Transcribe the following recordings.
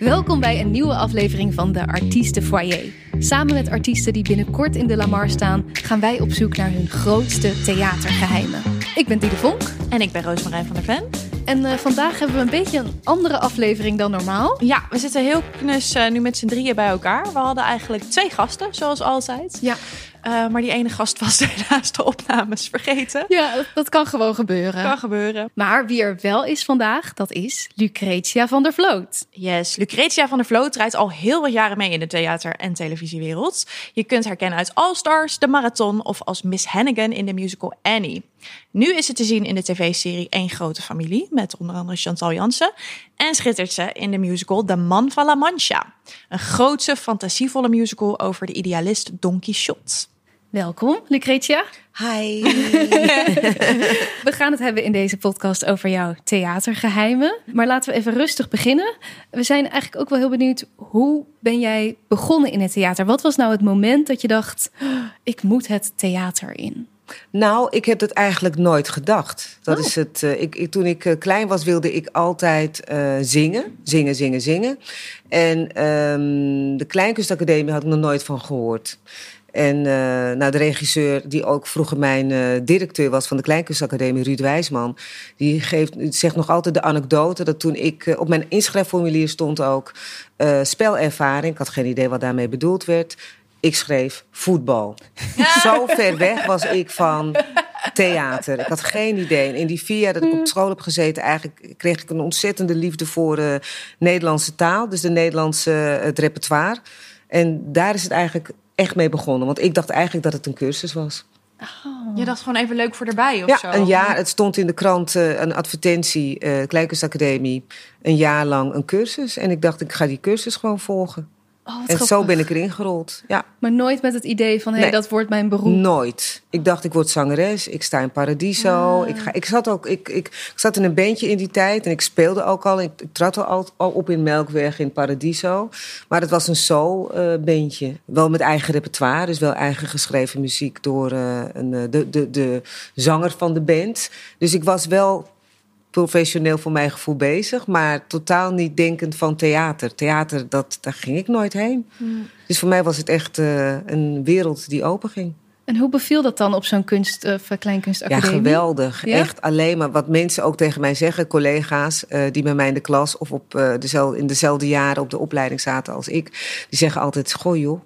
Welkom bij een nieuwe aflevering van de Artiesten Foyer. Samen met artiesten die binnenkort in de Lamar staan, gaan wij op zoek naar hun grootste theatergeheimen. Ik ben Diede Vonk. En ik ben Roosmarijn van der Ven. En uh, vandaag hebben we een beetje een andere aflevering dan normaal. Ja, we zitten heel knus uh, nu met z'n drieën bij elkaar. We hadden eigenlijk twee gasten, zoals altijd. Ja. Uh, maar die ene gast was helaas de opnames vergeten. Ja, dat kan gewoon gebeuren. Kan gebeuren. Maar wie er wel is vandaag, dat is Lucretia van der Vloot. Yes, Lucretia van der Vloot draait al heel wat jaren mee in de theater- en televisiewereld. Je kunt haar kennen uit All Stars, de Marathon of als Miss Hannigan in de musical Annie. Nu is ze te zien in de tv-serie Eén Grote Familie met onder andere Chantal Jansen. En schittert ze in de musical De Man van La Mancha. Een grootse, fantasievolle musical over de idealist Don Quixote. Welkom, Lucretia. Hi. we gaan het hebben in deze podcast over jouw theatergeheimen. Maar laten we even rustig beginnen. We zijn eigenlijk ook wel heel benieuwd, hoe ben jij begonnen in het theater? Wat was nou het moment dat je dacht, ik moet het theater in? Nou, ik heb dat eigenlijk nooit gedacht. Dat oh. is het. Uh, ik, ik, toen ik uh, klein was, wilde ik altijd uh, zingen. Zingen, zingen, zingen. En um, de Kleinkunstacademie had ik nog nooit van gehoord. En uh, nou, de regisseur, die ook vroeger mijn uh, directeur was van de Kleinkunstacademie, Ruud Wijsman, die geeft, zegt nog altijd de anekdote dat toen ik uh, op mijn inschrijfformulier stond ook spelervaring, ik had geen idee wat daarmee bedoeld werd. Ik schreef voetbal. Zo ver weg was ik van theater. Ik had geen idee. En in die vier jaar dat ik op school heb gezeten, eigenlijk kreeg ik een ontzettende liefde voor de Nederlandse taal, dus de Nederlandse het repertoire. En daar is het eigenlijk echt mee begonnen. Want ik dacht eigenlijk dat het een cursus was. Oh. Je dacht gewoon even leuk voor erbij of ja, zo? een jaar. Het stond in de krant uh, een advertentie, uh, Kleinkunstacademie. Een jaar lang een cursus. En ik dacht, ik ga die cursus gewoon volgen. Oh, en zo ben ik erin gerold. Ja. Maar nooit met het idee van, hé, hey, nee, dat wordt mijn beroep? Nooit. Ik dacht, ik word zangeres. Ik sta in Paradiso. Ah. Ik, ga, ik, zat ook, ik, ik, ik zat in een bandje in die tijd. En ik speelde ook al. Ik, ik trad al, al op in Melkweg in Paradiso. Maar het was een soul-bandje. Uh, wel met eigen repertoire. Dus wel eigen geschreven muziek door uh, een, de, de, de zanger van de band. Dus ik was wel professioneel voor mijn gevoel bezig, maar totaal niet denkend van theater. Theater, dat, daar ging ik nooit heen. Mm. Dus voor mij was het echt uh, een wereld die open ging. En hoe beviel dat dan op zo'n kunst, kleinkunstacademie? Ja, geweldig. Ja? Echt alleen maar wat mensen ook tegen mij zeggen, collega's uh, die bij mij in de klas of op, uh, dezelfde, in dezelfde jaren op de opleiding zaten als ik, die zeggen altijd: Goh, joh,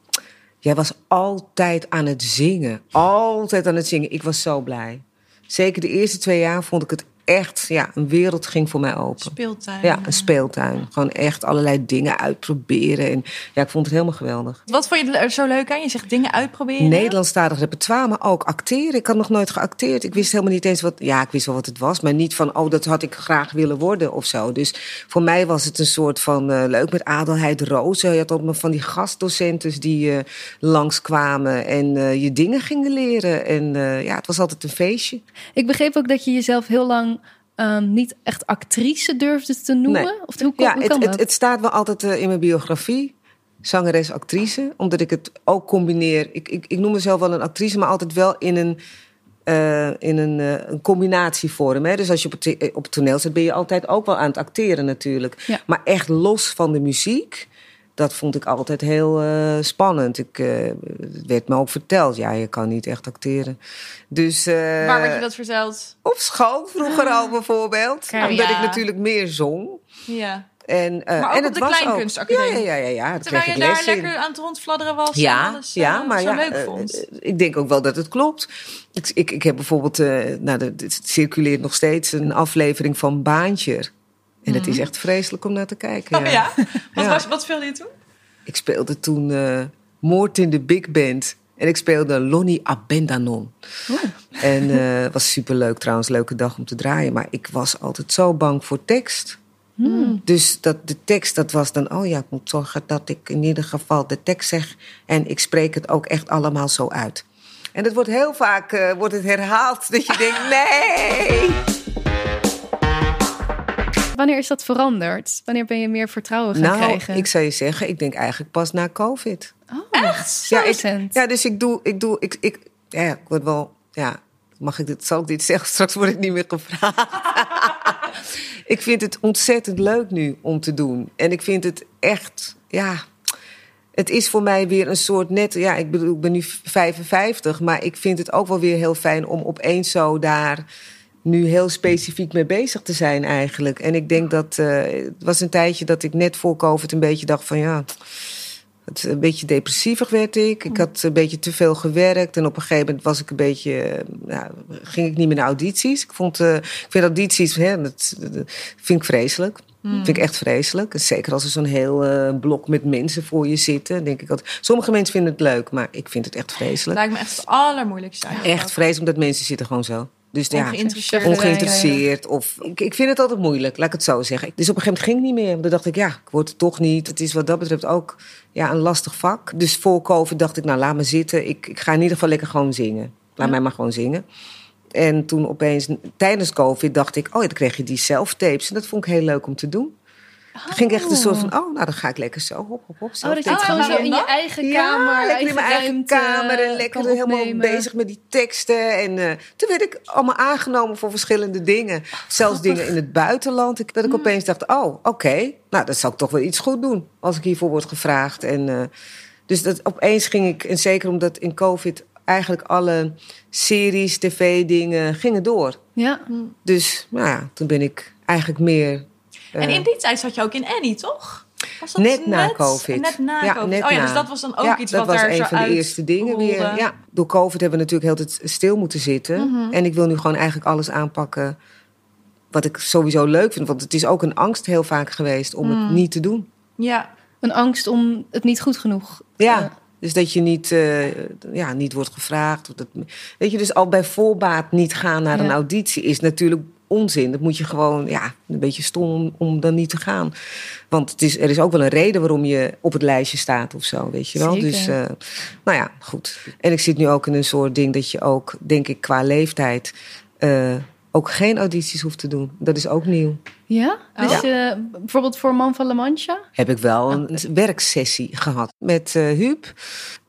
jij was altijd aan het zingen. Altijd aan het zingen. Ik was zo blij. Zeker de eerste twee jaar vond ik het echt, ja, een wereld ging voor mij open. Speeltuin. Ja, een speeltuin. Gewoon echt allerlei dingen uitproberen. En ja, ik vond het helemaal geweldig. Wat vond je er zo leuk aan? Je zegt dingen uitproberen? Nederlandstalig repertoire, maar ook acteren. Ik had nog nooit geacteerd. Ik wist helemaal niet eens wat... Ja, ik wist wel wat het was, maar niet van... oh, dat had ik graag willen worden of zo. Dus voor mij was het een soort van... Uh, leuk met Adelheid Rozen. Je had ook van die gastdocenten die uh, langskwamen... en uh, je dingen gingen leren. En ja, het was altijd een feestje. Ik begreep ook dat je jezelf heel lang Um, niet echt actrice durfde te noemen? Nee. Of hoe, ja, hoe het, kan het, dat? het, staat wel altijd uh, in mijn biografie. Zangeres, actrice. Omdat ik het ook combineer. Ik, ik, ik noem mezelf wel een actrice, maar altijd wel in een, uh, in een, uh, een combinatievorm. Hè? Dus als je op het, op het toneel zit, ben je altijd ook wel aan het acteren natuurlijk. Ja. Maar echt los van de muziek dat vond ik altijd heel uh, spannend. Ik, uh, het werd me ook verteld, ja, je kan niet echt acteren. Dus, uh, Waar werd je dat verteld? Op school, vroeger al bijvoorbeeld. Kijk, omdat ja. ik natuurlijk meer zong. Ja. En, maar ook en op het de was Kleinkunstacademie? Ook, ja, ja, ja. ja, ja Terwijl je daar lekker aan het rondfladderen was ja, en alles ja, maar ja, leuk vond. Ik denk ook wel dat het klopt. Ik, ik, ik heb bijvoorbeeld, nou, het circuleert nog steeds een aflevering van Baantje. En het is echt vreselijk om naar te kijken. Oh, ja? Wat, was, wat speelde je toen? Ik speelde toen uh, Moord in de Big Band. En ik speelde Lonnie Abendanon. Oh. En het uh, was superleuk trouwens, leuke dag om te draaien. Maar ik was altijd zo bang voor tekst. Hmm. Dus dat, de tekst, dat was dan... oh ja, ik moet zorgen dat ik in ieder geval de tekst zeg... en ik spreek het ook echt allemaal zo uit. En dat wordt heel vaak uh, wordt het herhaald dat je denkt... nee! Wanneer is dat veranderd? Wanneer ben je meer vertrouwen gaan nou, krijgen? ik zou je zeggen, ik denk eigenlijk pas na COVID. Oh, echt? Ja, ik, ja, dus ik doe, ik doe, ik, ik, ja, ik word wel, ja, mag ik dit, zal ik dit zeggen? Straks word ik niet meer gevraagd. ik vind het ontzettend leuk nu om te doen. En ik vind het echt, ja, het is voor mij weer een soort net, ja, ik bedoel, ik ben nu 55, maar ik vind het ook wel weer heel fijn om opeens zo daar nu heel specifiek mee bezig te zijn eigenlijk. En ik denk dat uh, het was een tijdje dat ik net voor COVID een beetje dacht van ja. Het, een beetje depressiever werd ik. Ik had een beetje te veel gewerkt. En op een gegeven moment was ik een beetje. Nou, ging ik niet meer naar audities. Ik, vond, uh, ik vind audities. Hè, dat, dat vind ik vreselijk. Mm. Vind ik echt vreselijk. Zeker als er zo'n heel uh, blok met mensen voor je zitten. Denk ik dat, sommige mensen vinden het leuk, maar ik vind het echt vreselijk. Het lijkt me echt het allermoeilijkste. Echt vreselijk, omdat mensen zitten gewoon zo. Dus. Ja, ongeïnteresseerd. Of, ik, ik vind het altijd moeilijk, laat ik het zo zeggen. Dus op een gegeven moment ging het niet meer. Dan dacht ik, ja, ik word het toch niet. Het is wat dat betreft ook ja, een lastig vak. Dus voor COVID dacht ik, nou laat me zitten. Ik, ik ga in ieder geval lekker gewoon zingen. Laat mij maar gewoon zingen. En toen opeens, tijdens COVID, dacht ik, oh ja, dan kreeg je die self-tapes. En dat vond ik heel leuk om te doen. Oh. Dan ging ik echt een soort van, oh, nou dan ga ik lekker zo, hop, hop, hop. Oh, dat je het gewoon zo in je eigen kamer, ja, lekker in mijn eigen kamer en lekker helemaal bezig met die teksten. En uh, toen werd ik allemaal aangenomen voor verschillende dingen. Zelfs dingen in het buitenland. Ik, dat ik opeens dacht, oh, oké, okay, nou dan zal ik toch wel iets goed doen als ik hiervoor word gevraagd. En uh, dus dat opeens ging ik, en zeker omdat in COVID eigenlijk alle series, tv-dingen gingen door. Ja. Dus nou ja, toen ben ik eigenlijk meer en in die tijd zat je ook in Annie, toch? Was dat net, na COVID. Net na ja, COVID. Net oh ja, dus dat was dan ook iets wat daar zo Dat was een van de eerste dingen weer. Ja, door COVID hebben we natuurlijk heel tijd stil moeten zitten. Mhm. En ik wil nu gewoon eigenlijk alles aanpakken wat ik sowieso leuk vind. Want het is ook een angst heel vaak geweest om het Mm. niet te doen. Ja. Een angst om het niet goed genoeg. Ja. eh, Dus dat je niet, eh, ja, niet wordt gevraagd. Of dat, weet je, dus al bij voorbaat niet gaan naar een auditie is natuurlijk onzin. Dat moet je gewoon, ja, een beetje stom om, om dan niet te gaan. Want het is, er is ook wel een reden waarom je op het lijstje staat of zo, weet je wel. Zeker. Dus, eh, nou ja, goed. En ik zit nu ook in een soort ding dat je ook, denk ik, qua leeftijd... eh, ook geen audities hoeft te doen. Dat is ook nieuw. Ja? Dus Oh. eh, bijvoorbeeld voor Man van La Mancha? heb ik wel een werksessie gehad met eh Huub.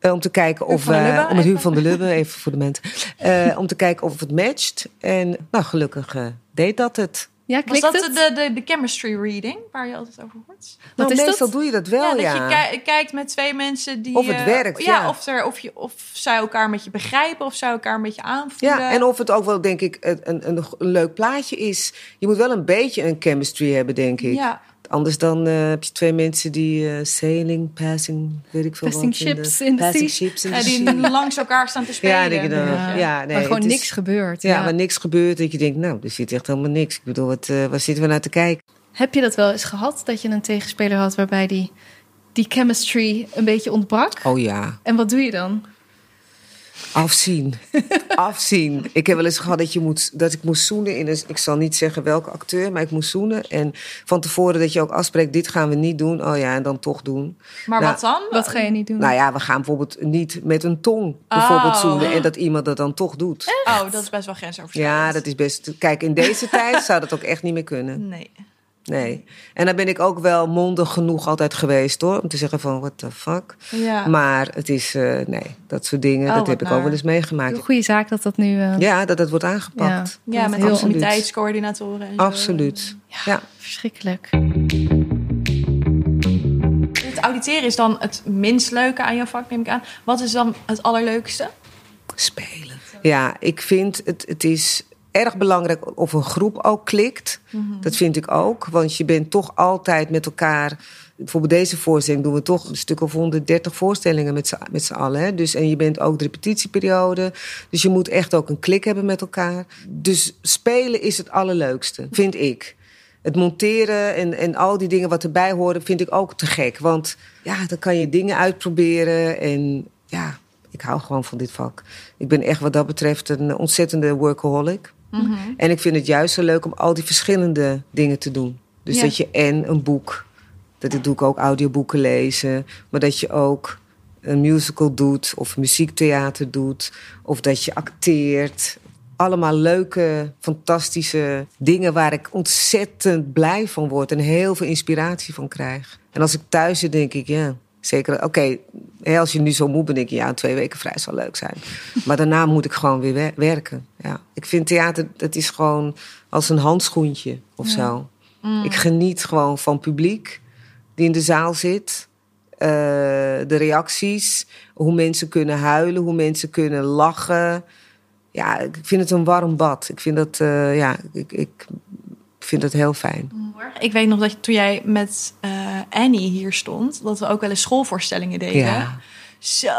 om te kijken of. Lubbe, Om het Huub van de Lubbe, even voor de mensen. Eh, om te kijken of het matcht. En nou, gelukkig eh, deed dat het. Ja, Was dat het? de, de, de chemistry reading waar je altijd over hoort? Nou, is dat? meestal doe je dat wel, ja, ja. dat je ki- kijkt met twee mensen die... Of het eh, werkt, ja. Of, er, of, je, of zij elkaar met je begrijpen, of zij elkaar een beetje aanvoelen. Ja, en of het ook wel, denk ik, een, een, een, een leuk plaatje is. Je moet wel een beetje een chemistry hebben, denk ik. Ja. Anders dan eh, heb je twee mensen die eh, sailing, passing, weet ik veel Passing wat. ships in the passing sea. ships in Ja, die sea. langs elkaar staan te spelen. Ja, denk je dan. Ja. Ja, nee, maar gewoon is- niks gebeurt. Ja, maar niks gebeurt. Dat je denkt, nou, er zit echt helemaal niks. Ik bedoel, wat, eh, waar zitten we naar te kijken? Heb je dat wel eens gehad, dat je een tegenspeler had waarbij die, die chemistry een beetje ontbrak? Oh ja, En wat doe je dan? Afzien. afzien. Ik heb wel eens gehad dat, je moet, dat ik moest zoenen in een... Ik zal niet zeggen welke acteur, maar ik moest zoenen. En van tevoren dat je ook afspreekt, dit gaan we niet doen. Oh ja, en dan toch doen. Maar Nou, wat dan? Wat ga je niet doen? Nou ja, we gaan bijvoorbeeld niet met een tong bijvoorbeeld Oh. zoenen. En dat iemand dat dan toch doet. Oh, dat is best wel grensoverschrijdend. Ja, dat is best... Kijk, in deze tijd zou dat ook echt niet meer kunnen. Nee. Nee. En dan ben ik ook wel mondig genoeg altijd geweest, hoor. Om te zeggen van, what the fuck. Ja. Maar het is, eh, nee, dat soort dingen, Oh, dat heb ik ook wel eens meegemaakt. Een goede zaak dat dat nu... eh, Ja, dat het wordt aangepakt. ja, dat met heel alle absoluut. comiteitscoördinatoren en zo. Absoluut. Ja. Verschrikkelijk. Het auditeren is dan het minst leuke aan jouw vak, neem ik aan. Wat is dan het allerleukste? Spelen. Ja, ik vind het, het is erg belangrijk of een groep ook klikt. Dat vind ik ook, want je bent toch altijd met elkaar... Bijvoorbeeld deze voorstelling doen we toch een stuk of 130 voorstellingen met z'n, met z'n allen. Hè? Dus, en je bent ook de repetitieperiode. Dus je moet echt ook een klik hebben met elkaar. Dus spelen is het allerleukste, vind ik. Het monteren en, en al die dingen wat erbij horen, vind ik ook te gek. Want ja, dan kan je dingen uitproberen. En ja, ik hou gewoon van dit vak. Ik ben echt wat dat betreft een ontzettende workaholic. En ik vind het juist zo leuk om al die verschillende dingen te doen. Dus Ja. dat je en een boek, dat doe ik ook audioboeken lezen, maar dat je ook een musical doet of muziektheater doet of dat je acteert. Allemaal leuke, fantastische dingen waar ik ontzettend blij van word en heel veel inspiratie van krijg. En als ik thuis zit, denk ik, ja, zeker. Oké, als je nu zo moe bent, denk je, ja, twee weken vrij zal leuk zijn. Maar daarna moet ik gewoon weer wer- werken. Ja. Ik vind theater, dat is gewoon als een handschoentje of zo. Ik geniet gewoon van publiek die in de zaal zit. Eh, de reacties, hoe mensen kunnen huilen, hoe mensen kunnen lachen. Ja, ik vind het een warm bad. Ik vind dat, eh, ja, ik, ik vind dat heel fijn. Ik weet nog dat toen jij met eh, Annie hier stond, dat we ook wel eens schoolvoorstellingen deden. Ja. Zo.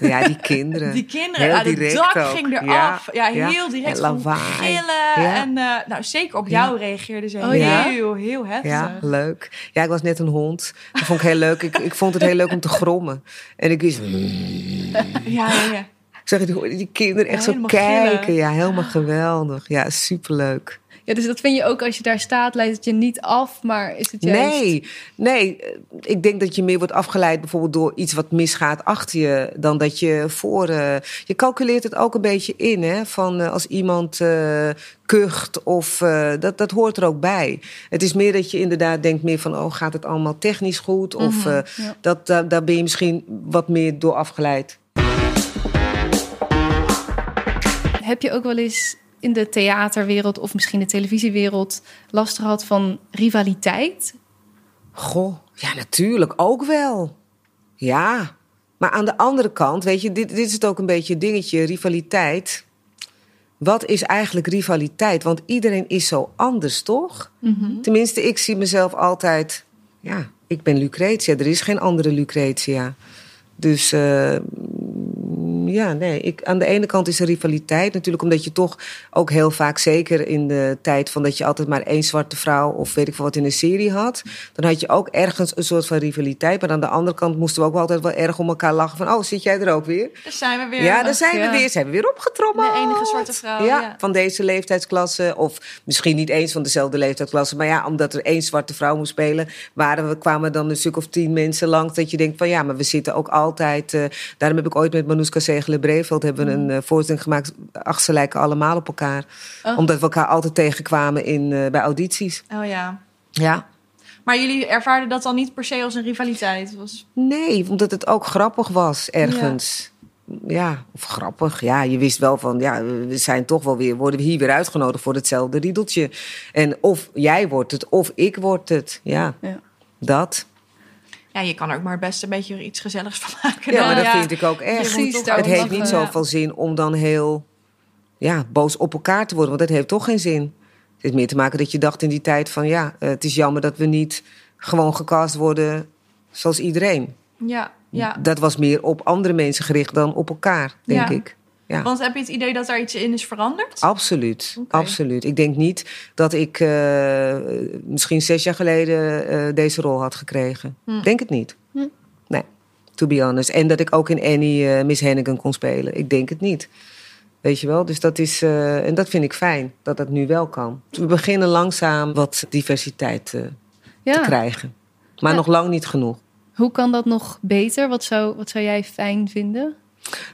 Ja, die kinderen. Die kinderen, Heel ja, het dak ook. ging eraf. Ja, Ja, heel direct. En. Gillen. Ja. En eh, nou, zeker op jou reageerden ze Oh, heel, heel heftig. Ja, leuk. Ja, ik was net een hond. Dat vond ik heel leuk. Ik, ik vond het heel leuk om te grommen. En ik wist, ja, ja, ja. ik zag die, die kinderen echt zo kijken. gillen. Ja, helemaal geweldig. Ja, superleuk. Ja, dus dat vind je ook als je daar staat, leidt het je niet af, maar is het juist... Nee, nee. Ik denk dat je meer wordt afgeleid bijvoorbeeld door iets wat misgaat achter je, dan dat je voor. eh, je calculeert het ook een beetje in, hè? Van eh, als iemand eh, kucht of dat, dat hoort er ook bij. Het is meer dat je inderdaad denkt meer van, oh, gaat het allemaal technisch goed? Of ja. dat, daar ben je misschien wat meer door afgeleid. Heb je ook wel eens in de theaterwereld of misschien de televisiewereld last gehad van rivaliteit? Goh, ja, natuurlijk ook wel. Ja, maar aan de andere kant, weet je, dit, dit is het ook een beetje een dingetje, rivaliteit. Wat is eigenlijk rivaliteit? Want iedereen is zo anders, toch? Tenminste, ik zie mezelf altijd, ja, ik ben Lucretia. Er is geen andere Lucretia. Dus eh, ja, nee. Ik, aan de ene kant is er rivaliteit natuurlijk, omdat je toch ook heel vaak, zeker in de tijd van dat je altijd maar één zwarte vrouw of weet ik veel wat in een serie had, dan had je ook ergens een soort van rivaliteit. Maar aan de andere kant moesten we ook wel altijd wel erg om elkaar lachen van, oh, zit jij er ook weer? Daar zijn we weer. Ja, daar zijn ja. we weer. Zijn we weer opgetrommeld. De enige zwarte vrouw, Ja, ja. van deze leeftijdsklasse. Of misschien niet eens van dezelfde leeftijdsklasse. Maar ja, omdat er één zwarte vrouw moest spelen... Waren we, kwamen dan een stuk of tien mensen langs. Dat je denkt van ja, maar we zitten ook altijd... eh, daarom heb ik ooit met Manouska Zegelen-Breveld... hebben we een uh, voorstelling gemaakt... Ach, ze lijken allemaal op elkaar. Oh. Omdat we elkaar altijd tegenkwamen in, eh, bij audities. Oh ja. Ja. Maar jullie ervaarden dat dan niet per se als een rivaliteit? Was... Nee, omdat het ook grappig was ergens. Ja. of grappig. Ja, je wist wel van, ja, we zijn toch wel weer, worden we hier weer uitgenodigd voor hetzelfde riedeltje. En of jij wordt het, of ik word het. Ja, Ja. dat. Ja, je kan er ook maar best een beetje iets gezelligs van maken. Ja, maar dat vind ik ook echt. Precies, Het heeft niet ja. zoveel zin om dan heel ja, boos op elkaar te worden, want dat heeft toch geen zin. Het heeft meer te maken dat je dacht in die tijd van, ja, eh, het is jammer dat we niet gewoon gecast worden zoals iedereen. Ja, ja. Dat was meer op andere mensen gericht dan op elkaar, denk Ja. ik. Ja. Want heb je het idee dat daar iets in is veranderd? Absoluut, absoluut. Ik denk niet dat ik eh, misschien zes jaar geleden eh, deze rol had gekregen. Hm. Denk het niet. Hm. Nee, to be honest. En dat ik ook in Annie eh, Miss Hennigan kon spelen. Ik denk het niet. Weet je wel? Dus dat is, eh, en dat vind ik fijn, dat dat nu wel kan. We beginnen langzaam wat diversiteit te krijgen. Maar Ja. nog lang niet genoeg. Hoe kan dat nog beter? Wat zou, wat zou jij fijn vinden?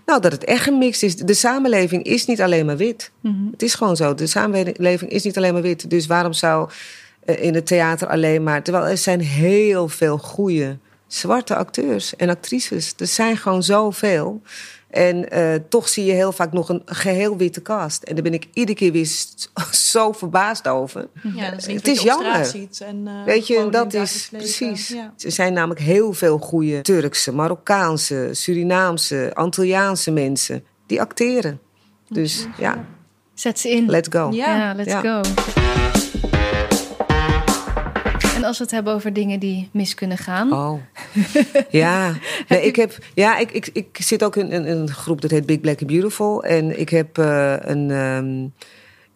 Nou, dat het echt gemixt is. De samenleving is niet alleen maar wit. Mhm. Het is gewoon zo. De samenleving is niet alleen maar wit. Dus waarom zou eh, in het theater alleen maar... Terwijl er zijn heel veel goede zwarte acteurs en actrices. Er zijn gewoon zoveel. En eh, toch zie je heel vaak nog een geheel witte cast. En daar ben ik iedere keer weer zo verbaasd over. Ja, dat is niet Het is jammer. ziet. En, eh, Weet je, dat is precies. Ja. Er zijn namelijk heel veel goede Turkse, Marokkaanse, Surinaamse, Antilliaanse mensen die acteren. Dus ja, Zet ze in. let's go. Ja. Let's Ja. go. En als we het hebben over dingen die mis kunnen gaan. Oh. Ja, nee, ik, heb, ja ik, ik, ik zit ook in, in een groep dat heet Big Black and Beautiful. En ik heb eh, een. ehm,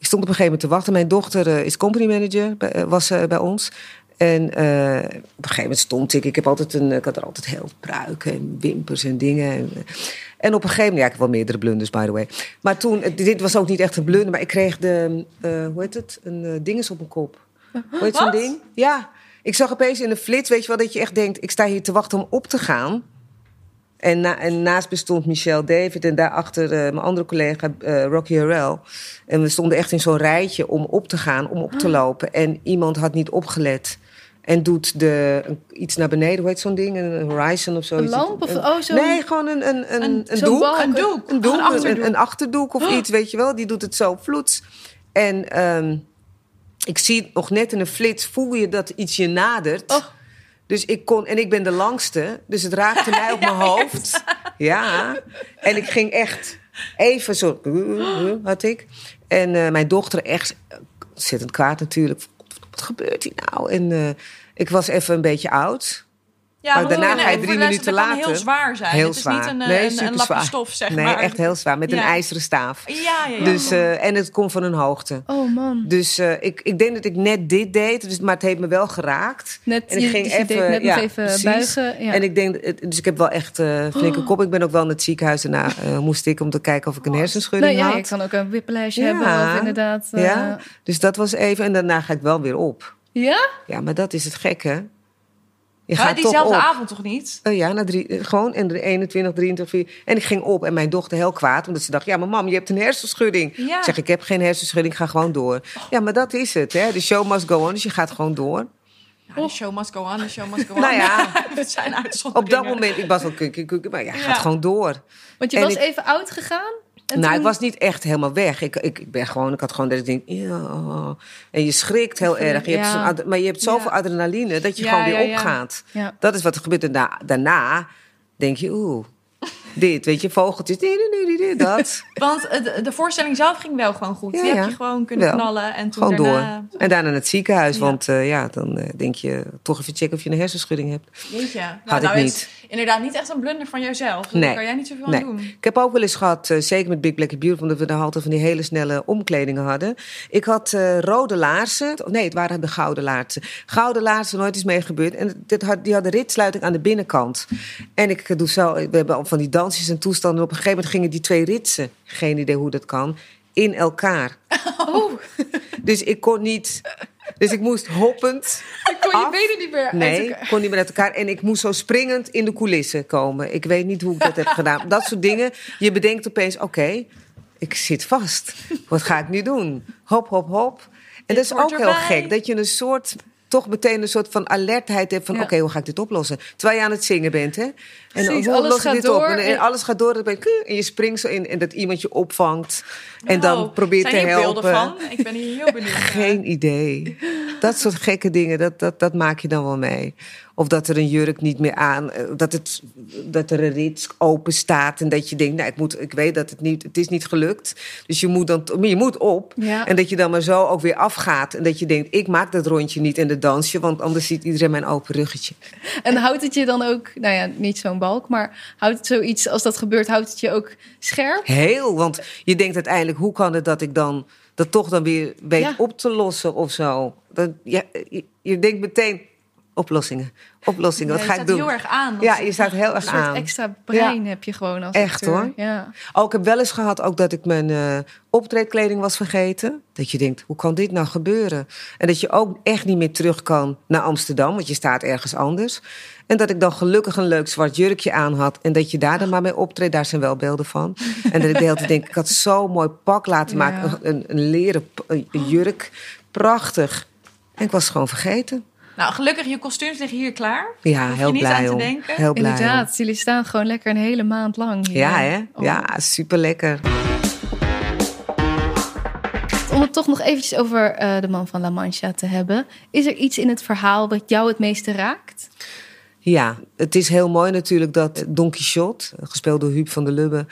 ik stond op een gegeven moment te wachten. Mijn dochter eh, is company manager, bij, eh, was eh, bij ons. En op een gegeven moment stond ik. Ik, heb altijd een, ik had er altijd heel pruiken en wimpers en dingen. En, en op een gegeven moment, ja, ik heb wel meerdere blunders, by the way. Maar toen, dit was ook niet echt een blunder, maar ik kreeg de, hoe heet het, een dinges op mijn kop. Hoe heet zo'n ding? Ja, ik zag opeens in een flits, weet je wel, dat je echt denkt, ik sta hier te wachten om op te gaan. En, na, en naast me stond Michelle David en daarachter eh, mijn andere collega eh, Rocky Harrell. En we stonden echt in zo'n rijtje om op te gaan, om op te lopen. En iemand had niet opgelet. En doet de, iets naar beneden, hoe heet zo'n ding? Een horizon of zo. Een lamp of oh, zo? Nee, gewoon een, een, een, Een- doek. balk. Een doek. Een doek, Een een, achterdoek. een, een achterdoek of iets, weet je wel. Die doet het zo vloeds. En ehm, Ik zie nog net in een flits, voel je dat iets je nadert. Oh. Dus ik kon, en ik ben de langste, dus het raakte mij op mijn hoofd. Ja, en ik ging echt even zo, had ik. En eh, mijn dochter echt ontzettend kwaad natuurlijk. Wat gebeurt hier nou? En eh, ik was even een beetje oud. Ja, Maar daarna nee, ga je drie minuten later. Het kan heel zwaar zijn. Heel het is zwaar. niet een, nee, een, een lapje stof, zeg nee, maar. echt heel zwaar. Met een ijzeren staaf. Ja, ja, ja. Dus, eh, en het komt van een hoogte. Oh man. Dus eh, ik, ik denk dat ik net dit deed, dus, maar het heeft me wel geraakt. Net, En ik ging dus even, net ja, nog even precies. buigen. Ja. En ik denk, dus ik heb wel echt eh flinke Oh. kop. Ik ben ook wel naar het ziekenhuis daarna eh, moest ik om te kijken of ik een hersenschudding nou ja, had. je kan ook een whiplash hebben of inderdaad... eh, Ja, dus dat was even. En daarna ga ik wel weer op. ja? Ja, maar dat is het gekke. Je gaat diezelfde op. avond toch niet? Eh, ja, na drie, eh, gewoon en de 21, 23, 4. En ik ging op en mijn dochter heel kwaad, omdat ze dacht: Ja, maar mam, je hebt een hersenschudding. Ja. Ik zeg: Ik heb geen hersenschudding, ik ga gewoon door. Ja, maar dat is het, hè? De show must go on, dus je gaat gewoon door. Ja, de show must go on, de show must go on. Nou ja. het zijn Op dat moment, ik was wel kukkie, kukkie, maar ja, Ja. gaat gewoon door. Want je En was ik- even oud gegaan? En nou, toen- ik was niet echt helemaal weg. Ik, ik, ik ben gewoon, ik had gewoon dat ik denk, ja. En je schrikt heel erg. Je hebt zo'n maar je hebt zoveel Ja. adrenaline dat je Ja, gewoon weer opgaat. Dat is wat er gebeurt. En da- daarna denk je, oeh, dit, weet je, vogeltjes, dit, dit, dit, dit, dat. Want de, voorstelling zelf ging wel gewoon goed. Ja, Die heb ja. je gewoon kunnen Wel. knallen. En toen Gewoon daarna... door. En daarna naar het ziekenhuis, want eh, ja, dan eh, denk je toch even checken of je een hersenschudding hebt. Jeetje. Nou, Had ik nou is niet. inderdaad niet echt een blunder van jouzelf. Dus Nee. Daar kan jij niet zoveel Nee. aan doen. Ik heb ook wel eens gehad, eh, zeker met Big Black and Beautiful, omdat we daar altijd van die hele snelle omkledingen hadden. Ik had rode laarzen. Nee, het waren de gouden laarzen. Gouden laarzen, nooit iets mee gebeurd. En dit had, die hadden ritsluiting aan de binnenkant. En ik doe zo, we hebben al van die dansjes en toestanden. Op een gegeven moment gingen die twee ritsen, geen idee hoe dat kan, in elkaar. Oh, Dus ik kon niet. Dus ik moest hoppend. ik kon je Af? benen niet meer Nee, ik kon niet meer uit elkaar. En ik moest zo springend in de coulissen komen. Ik weet niet hoe ik dat heb gedaan. Dat soort dingen. Je bedenkt opeens, oké, ik zit vast. Wat ga ik nu doen? Hop, hop, hop. En dat is ook heel gek. Dat je een soort, toch meteen een soort van alertheid hebt van... Ja. oké, hoe ga ik dit oplossen? Terwijl je aan het zingen bent, hè? En Precies, alles gaat dit door op? En, en en- alles gaat door. je- En je springt zo in en dat iemand je opvangt. En dan Nou, probeert te zijn helpen. beelden van? Ik ben hier heel benieuwd. naar. Geen idee. Dat soort gekke dingen, dat, dat, dat maak je dan wel mee. Of dat er een jurk niet meer aan, eh, dat, het, dat er een rits open staat en dat je denkt, nou, ik, moet, ik weet dat het niet, het is niet gelukt. Dus je moet dan, maar je moet op. Ja. En dat je dan maar zo ook weer afgaat. En dat je denkt, ik maak dat rondje niet in de dansje, want anders ziet iedereen mijn open ruggetje. En houdt het je dan ook, nou ja, niet zo'n balk, maar houdt het zoiets, als dat gebeurt, houdt het je ook scherp? Heel, want je denkt uiteindelijk, hoe kan het dat ik dan dat toch dan weer weet Ja. op te lossen of zo? Dan, ja, je, je denkt meteen, oplossingen, oplossingen, Ja, wat je ga ik staat doen? heel erg aan. Ja, je staat heel Een erg soort aan. extra brein heb je gewoon als Echt, acteur. hoor. Ja. Oh, ik heb wel eens gehad ook dat ik mijn eh optreedkleding was vergeten. Dat je denkt, hoe kan dit nou gebeuren? En dat je ook echt niet meer terug kan naar Amsterdam, want je staat ergens anders. En dat ik dan gelukkig een leuk zwart jurkje aan had. En dat je daar dan maar mee optreedt, daar zijn wel beelden van. En dat ik de hele tijd denk, ik had zo'n mooi pak laten Ja. maken. Een, een leren een jurk. Prachtig. En ik was het gewoon vergeten. Nou, gelukkig, je kostuums liggen hier klaar. Ja, heel niet blij aan te om. denken. Heel blij om. Inderdaad, jullie staan gewoon lekker een hele maand lang hier. Ja, hè? Oh. Ja, super lekker. Om het toch nog eventjes over eh, de man van La Mancha te hebben. Is er iets in het verhaal wat jou het meeste raakt? Ja, het is heel mooi natuurlijk dat Don Quixote, gespeeld door Huub van der Lubbe,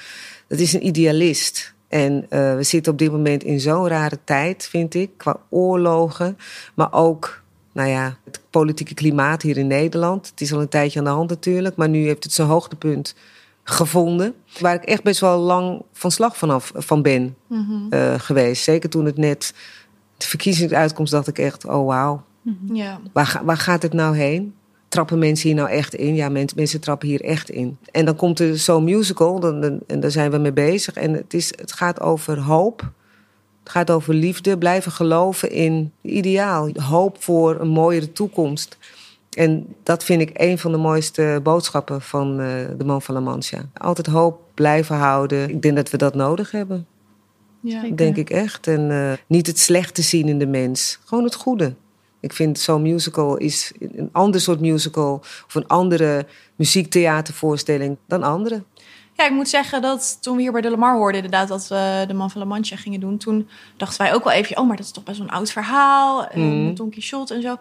dat is een idealist. En eh, we zitten op dit moment in zo'n rare tijd, vind ik, qua oorlogen, maar ook, nou ja, het politieke klimaat hier in Nederland. Het is al een tijdje aan de hand natuurlijk, maar nu heeft het zijn hoogtepunt gevonden. Waar ik echt best wel lang van slag vanaf van ben eh, geweest. Zeker toen het net de verkiezingsuitkomst dacht ik echt, oh wauw, Ja. Waar, waar gaat het nou heen? Trappen mensen hier nou echt in? Ja, mensen, mensen trappen hier echt in. En dan komt er zo'n musical, dan, dan- en daar zijn we mee bezig. En het, is, het gaat over hoop. Het gaat over liefde, blijven geloven in ideaal. Hoop voor een mooiere toekomst. En dat vind ik een van de mooiste boodschappen van eh, de man van La Mancha. Altijd hoop blijven houden. Ik denk dat we dat nodig hebben. Ja. Denk ik echt. En eh, niet het slechte zien in de mens. Gewoon het goede. Ik vind zo'n musical is een ander soort musical... of een andere muziektheatervoorstelling dan andere. Ja, ik moet zeggen dat toen we hier bij de Lamar hoorden, inderdaad, dat we de Man van La Mancha gingen doen, toen dachten wij ook wel even, oh, maar dat is toch best wel een oud verhaal, Mhm. met Don Quixote en zo.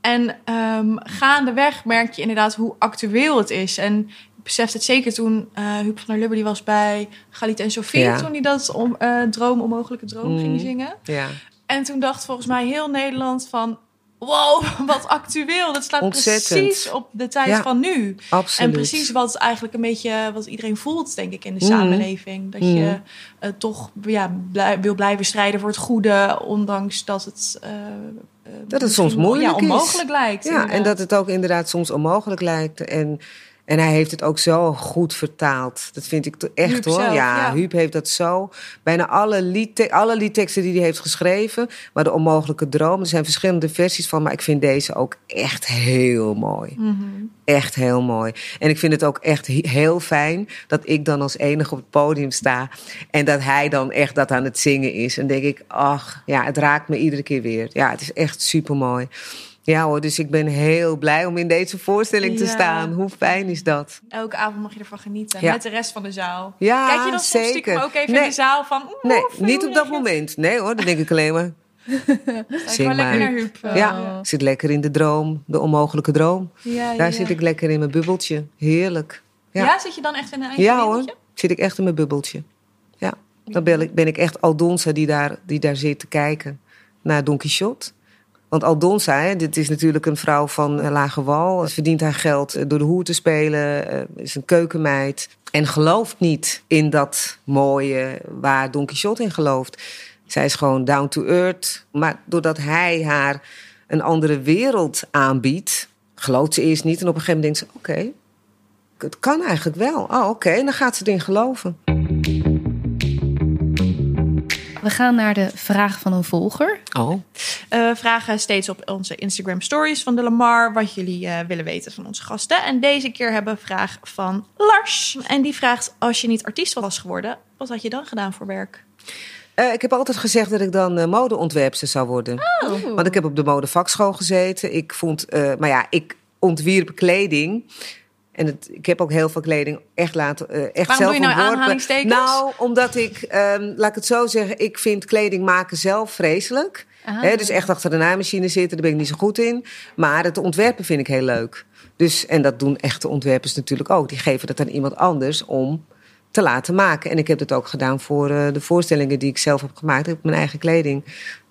En ehm, gaandeweg merk je inderdaad hoe actueel het is. En ik besefte het zeker toen eh Huub van der Lubbe die was bij Galit en Sofie, Ja. toen hij dat om, eh, droom, onmogelijke droom Mhm. ging zingen. Ja. En toen dacht volgens mij heel Nederland van, wow, wat actueel. Dat slaat Ontzettend. precies op de tijd Ja. van nu. Absoluut. En precies wat eigenlijk een beetje wat iedereen voelt, denk ik, in de Mhm. samenleving. Dat je eh, toch ja, blij- wil blijven strijden voor het goede, ondanks dat het. eh, Dat het soms moeilijk ja, is. onmogelijk lijkt. Ja, inderdaad. en dat het ook inderdaad soms onmogelijk lijkt. En, en hij heeft het ook zo goed vertaald. Dat vind ik echt Huub hoor. zelf, ja, ja. Huub heeft dat zo. Bijna alle, alle liedteksten die hij heeft geschreven. Maar de onmogelijke droom. Er zijn verschillende versies van. Maar ik vind deze ook echt heel mooi. Mhm. Echt heel mooi. En ik vind het ook echt he- heel fijn dat ik dan als enige op het podium sta. En dat hij dan echt dat aan het zingen is. En denk ik, ach, ja, het raakt me iedere keer weer. Ja, het is echt super mooi. Ja hoor, dus ik ben heel blij om in deze voorstelling te staan. Hoe fijn is dat? Elke avond mag je ervan genieten. Ja. Met de rest van de zaal. Ja, Kijk je dan soms zeker. stiekem ook even Nee. in de zaal van... oeh, Nee, niet op dat moment. Nee hoor, dan denk ik alleen maar. Zing maar lekker maar. naar Huub. Ja, ik zit lekker in de droom, de onmogelijke droom. ja, Daar zit ik lekker in mijn bubbeltje. Heerlijk. Ja. Ja. zit je dan echt in een eigen Ja hoor, zit ik echt in mijn bubbeltje. Ja, dan ben ik, ben ik echt Aldonza die daar, die daar zit te kijken naar Don Quixote. Want Aldonza, hè, dit is natuurlijk een vrouw van lage wal. Ze verdient haar geld eh, door de hoer te spelen, eh, is een keukenmeid. En gelooft niet in dat mooie waar Don Quixote in gelooft. Zij is gewoon down to earth. Maar doordat hij haar een andere wereld aanbiedt, gelooft ze eerst niet. En op een gegeven moment denkt ze, oké, het kan eigenlijk wel. Oh, oké, dan gaat ze erin geloven. We gaan naar de vraag van een volger. Oh. Eh, we vragen steeds op onze Instagram stories van de Lamar wat jullie eh, willen weten van onze gasten. En deze keer hebben we een vraag van Lars. En die vraagt: Als je niet artiest was geworden, wat had je dan gedaan voor werk? Eh, ik heb altijd gezegd dat ik dan eh, modeontwerpster zou worden. Want ik heb op de modevakschool gezeten. Ik vond, eh, maar ja, ik ontwierp kleding. En het, ik heb ook heel veel kleding echt laten, eh, echt Waarom zelf doe je nou aanhalingstekens? Nou, omdat ik, ehm, laat ik het zo zeggen, ik vind kleding maken zelf vreselijk. Ah. Dus echt achter de naaimachine zitten, daar ben ik niet zo goed in. Maar het ontwerpen vind ik heel leuk. Dus, en dat doen echte ontwerpers natuurlijk ook. Die geven dat aan iemand anders om te laten maken. En ik heb het ook gedaan voor eh, de voorstellingen die ik zelf heb gemaakt. Ik heb mijn eigen kleding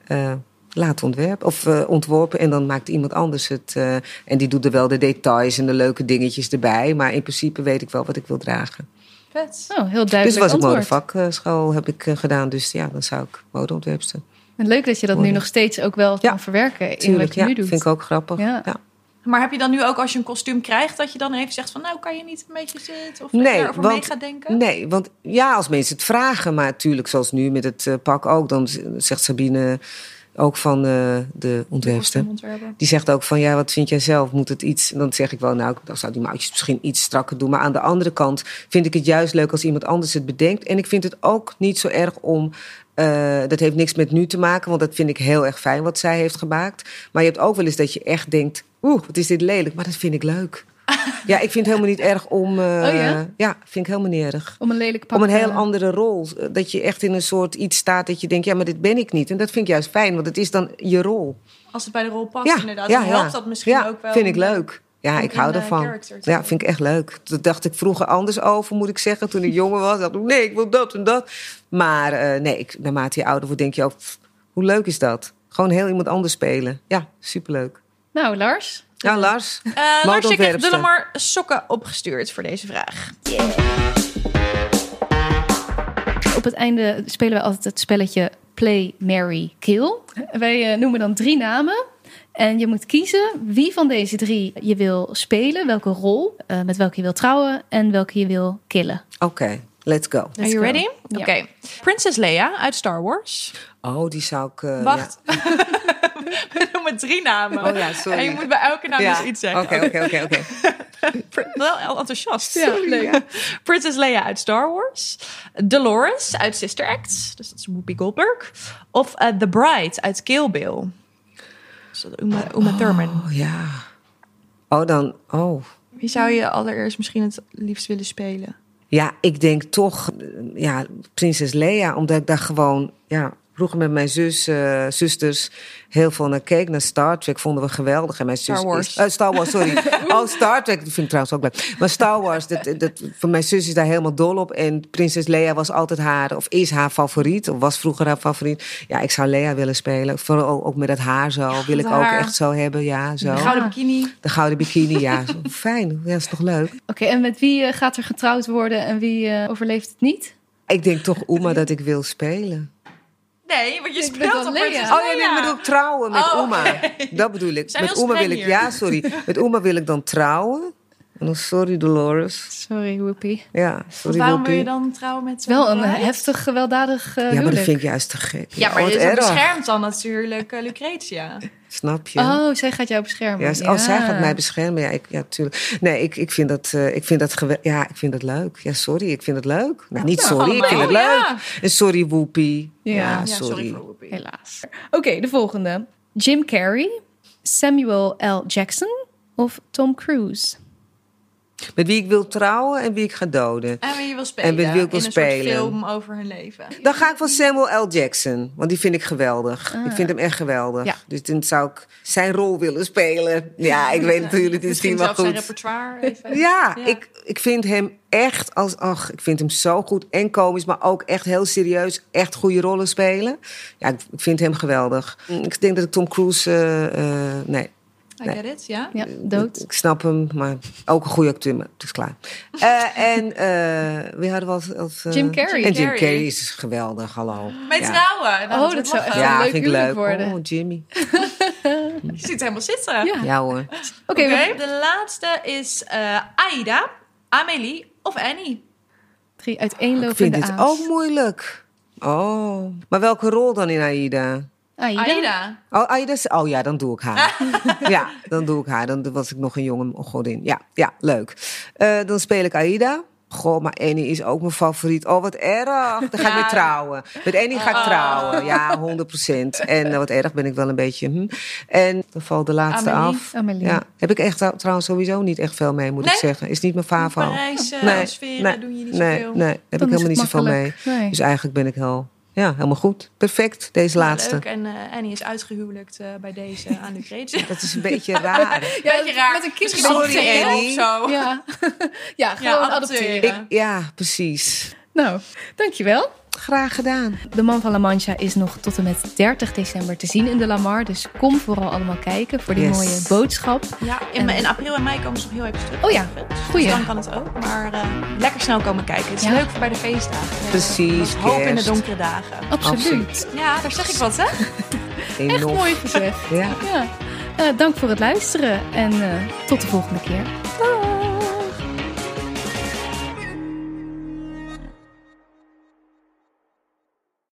eh, laten ontwerpen. Of eh, ontworpen. En dan maakt iemand anders het. eh, en die doet er wel de details en de leuke dingetjes erbij. Maar in principe weet ik wel wat ik wil dragen. Vet. Oh, heel Dus duidelijk was ik modevakschool heb ik eh, gedaan. Dus ja, dan zou ik modeontwerpster. En Leuk dat je dat nu nog steeds ook wel Ja, kan verwerken in Tuurlijk, wat je ja. nu doet. Vind ik ook grappig. Ja. Ja. Maar heb je dan nu ook als je een kostuum krijgt, dat je dan even zegt van nou kan je niet een beetje zitten of Nee, erover want- mee gaat denken? Nee, want ja, als mensen het vragen, maar natuurlijk zoals nu met het pak ook, dan zegt Sabine ook van eh, de ontwerpster. Die zegt ook van ja, wat vind jij zelf? Moet het iets? En dan zeg ik wel, nou, dan zou die mouwtjes misschien iets strakker doen. Maar aan de andere kant vind ik het juist leuk als iemand anders het bedenkt. En ik vind het ook niet zo erg om. eh, dat heeft niks met nu te maken, want dat vind ik heel erg fijn wat zij heeft gemaakt. Maar je hebt ook wel eens dat je echt denkt: oeh, wat is dit lelijk? Maar dat vind ik leuk. ja, ik vind het helemaal niet erg om. eh, Oh ja? ja, vind ik helemaal niet erg. Om een lelijk pak Om een heel eh, andere rol. Dat je echt in een soort iets staat dat je denkt: ja, maar dit ben ik niet. En dat vind ik juist fijn, want het is dan je rol. Als het bij de rol past Ja, inderdaad, ja, dan helpt dat misschien ja, ook wel. vind ik eh, leuk. Ja, ik hou ervan. Ja, vind ik echt leuk. Dat dacht ik vroeger anders over, moet ik zeggen. Toen ik jonger was, dacht ik, nee, ik wil dat en dat. Maar eh, nee, ik, naarmate je ouder wordt, denk je ook, pff, hoe leuk is dat? Gewoon heel iemand anders spelen. Ja, superleuk. Nou, Lars. Ja, Lars. Eh, Lars, ik heb maar sokken opgestuurd voor deze vraag. Op het einde spelen wij altijd het spelletje Play, Mary, Kill. Wij eh, noemen dan drie namen. En je moet kiezen wie van deze drie je wil spelen, welke rol, eh, met welke je wil trouwen en welke je wil killen. Oké, let's go. Are you go. ready? Oké. Princess Leia uit Star Wars. Oh, die zou ik... eh, Wacht. We noemen drie namen. Oh ja, sorry. En je moet bij elke naam Ja. dus iets zeggen. Oké, oké, oké, oké. Wel enthousiast. Ja, leuk. Princess Leia uit Star Wars. Dolores uit Sister Act. Dus dat is Whoopi Goldberg. Of eh, The Bride uit Kill Bill. Dus Uma, Uma Thurman. Oh ja. Oh, dan... Oh. Wie zou je allereerst misschien het liefst willen spelen? Ja, ik denk toch, eh, ja, prinses Leia, omdat ik daar gewoon, ja, vroeger met mijn zus, eh, zusters heel veel naar keek. Naar Star Trek vonden we geweldig. En mijn zus Star Wars. Is, eh, Star Wars, sorry. oh, Star Trek, dat vind ik trouwens ook leuk. Maar Star Wars, dat, dat, voor mijn zus is daar helemaal dol op. En prinses Leia was altijd haar, of is haar favoriet. Of was vroeger haar favoriet. Ja, ik zou Leia willen spelen. Vooral ook met dat haar zo. wil ik ook echt zo hebben, ja, zo. De gouden bikini. De gouden bikini, ja. Fijn, ja, is toch leuk? Oké, en met wie eh, gaat er getrouwd worden en wie overleeft het niet? Ik denk toch, Oema, dat ik wil spelen. Nee, want je Ik speelt Lea. Prinses Oh ja, nee, ik bedoel trouwen met Oh, Oma. oké. Dat bedoel ik. zijn Met Oma wil ik, ja, sorry. Met Oma wil ik dan trouwen. En dan sorry Dolores. Sorry, Whoopi. Ja, sorry Waarom wil je dan trouwen met zo'n Wel een bruid? heftig, gewelddadig uh, Ja, maar dat vind ik juist te gek. Ja, maar erg. beschermt dan natuurlijk eh, Lucretia. Snap je? Oh, zij gaat jou beschermen. Ja, oh, zij gaat mij beschermen. Ja, ik, ja tuurlijk. Nee, ik, ik vind dat, eh, ik vind dat Ja, ik vind dat leuk. Ja, sorry, ik vind het leuk. Nou, niet Ja, sorry, ik vind het leuk. ja. En sorry, Whoopi. Ja. Ja, Ja, Ja, sorry. voor Whoopi. Helaas. Oké, de volgende. Jim Carrey, Samuel L. Jackson of Tom Cruise? Met wie ik wil trouwen en wie ik ga doden. En wie je wil spelen. En met wie ik wil in een spelen. soort film over hun leven. Dan ga ik van Samuel L. Jackson, want die vind ik geweldig. Ik vind hem echt geweldig. Ja. Dus dan zou ik zijn rol willen spelen. Ja, ik weet natuurlijk, het is Misschien wel zelfs zijn goed. repertoire even. Ja, Ja. Ik, ik vind hem echt als, ach, ik vind hem zo goed en komisch, maar ook echt heel serieus, echt goede rollen spelen. Ja, ik, ik vind hem geweldig. Ik denk dat ik Tom Cruise, eh, eh, nee, I get it, ja. Ja, dood. ik snap hem, maar ook een goede acteur, maar het is klaar. Eh, en eh wie hadden we als, als eh, Jim Carrey. En Jim Carrey. Is geweldig, hallo. Mee Ja. trouwen. Nou, Oh, dat zou echt- Ja, leuk vind ik huwelijk leuk. worden. Oh, Jimmy. Je ziet helemaal zitten. Ja. Ja hoor. Oké, de laatste is eh Aida, Amelie of Annie. drie Ik uiteenlopende vind dit A's. ook moeilijk. Oh, maar welke rol dan in Aida? Aida. Aida. Oh, Aida oh ja, dan doe ik haar. ja, dan doe ik haar. Dan was ik nog een jonge godin. Ja, ja leuk. Eh, dan speel ik Aida. Goh, maar Annie is ook mijn favoriet. Oh, wat erg. Dan ga ik Ja. mee trouwen. Met Annie ga ik Oh. trouwen. Ja, 100% En eh, wat erg ben ik wel een beetje. Hm. En dan valt de laatste Amelie. af. Amelie. Ja, heb ik echt trou- trouwens sowieso niet echt veel mee, moet ik Nee? zeggen. Is niet mijn favo. Parijs, eh, sferen doen je niet nee, zoveel. Nee, heb Dan ik helemaal niet zoveel mee. Nee. Dus eigenlijk ben ik heel, ja, helemaal goed. Perfect, deze Ja, laatste. Leuk. En eh, Annie is uitgehuwelijkt eh, bij deze aan Lucretia. Dat is een beetje raar. Ja, Beetje raar. Met een kind Sorry, Annie. of zo. Ja. ja, gewoon adopteren. adopteren. Ik, ja, precies. Nou, dankjewel. Graag gedaan. De Man van La Mancha is nog tot en met 30 december te zien in de Lamar. Dus kom vooral allemaal kijken voor die Yes. mooie boodschap. Ja, in, in april en mei komen ze nog heel even terug. Oh ja, Dus goeie. dan kan het ook. Maar eh, lekker snel komen kijken. Het is Ja. leuk voor bij de feestdagen. Precies, hoop in de donkere dagen. Absoluut. Absoluut. Ja, daar zeg ik wat, hè? Echt mooi gezegd. Ja. Ja. Eh, dank voor het luisteren en eh, tot de volgende keer.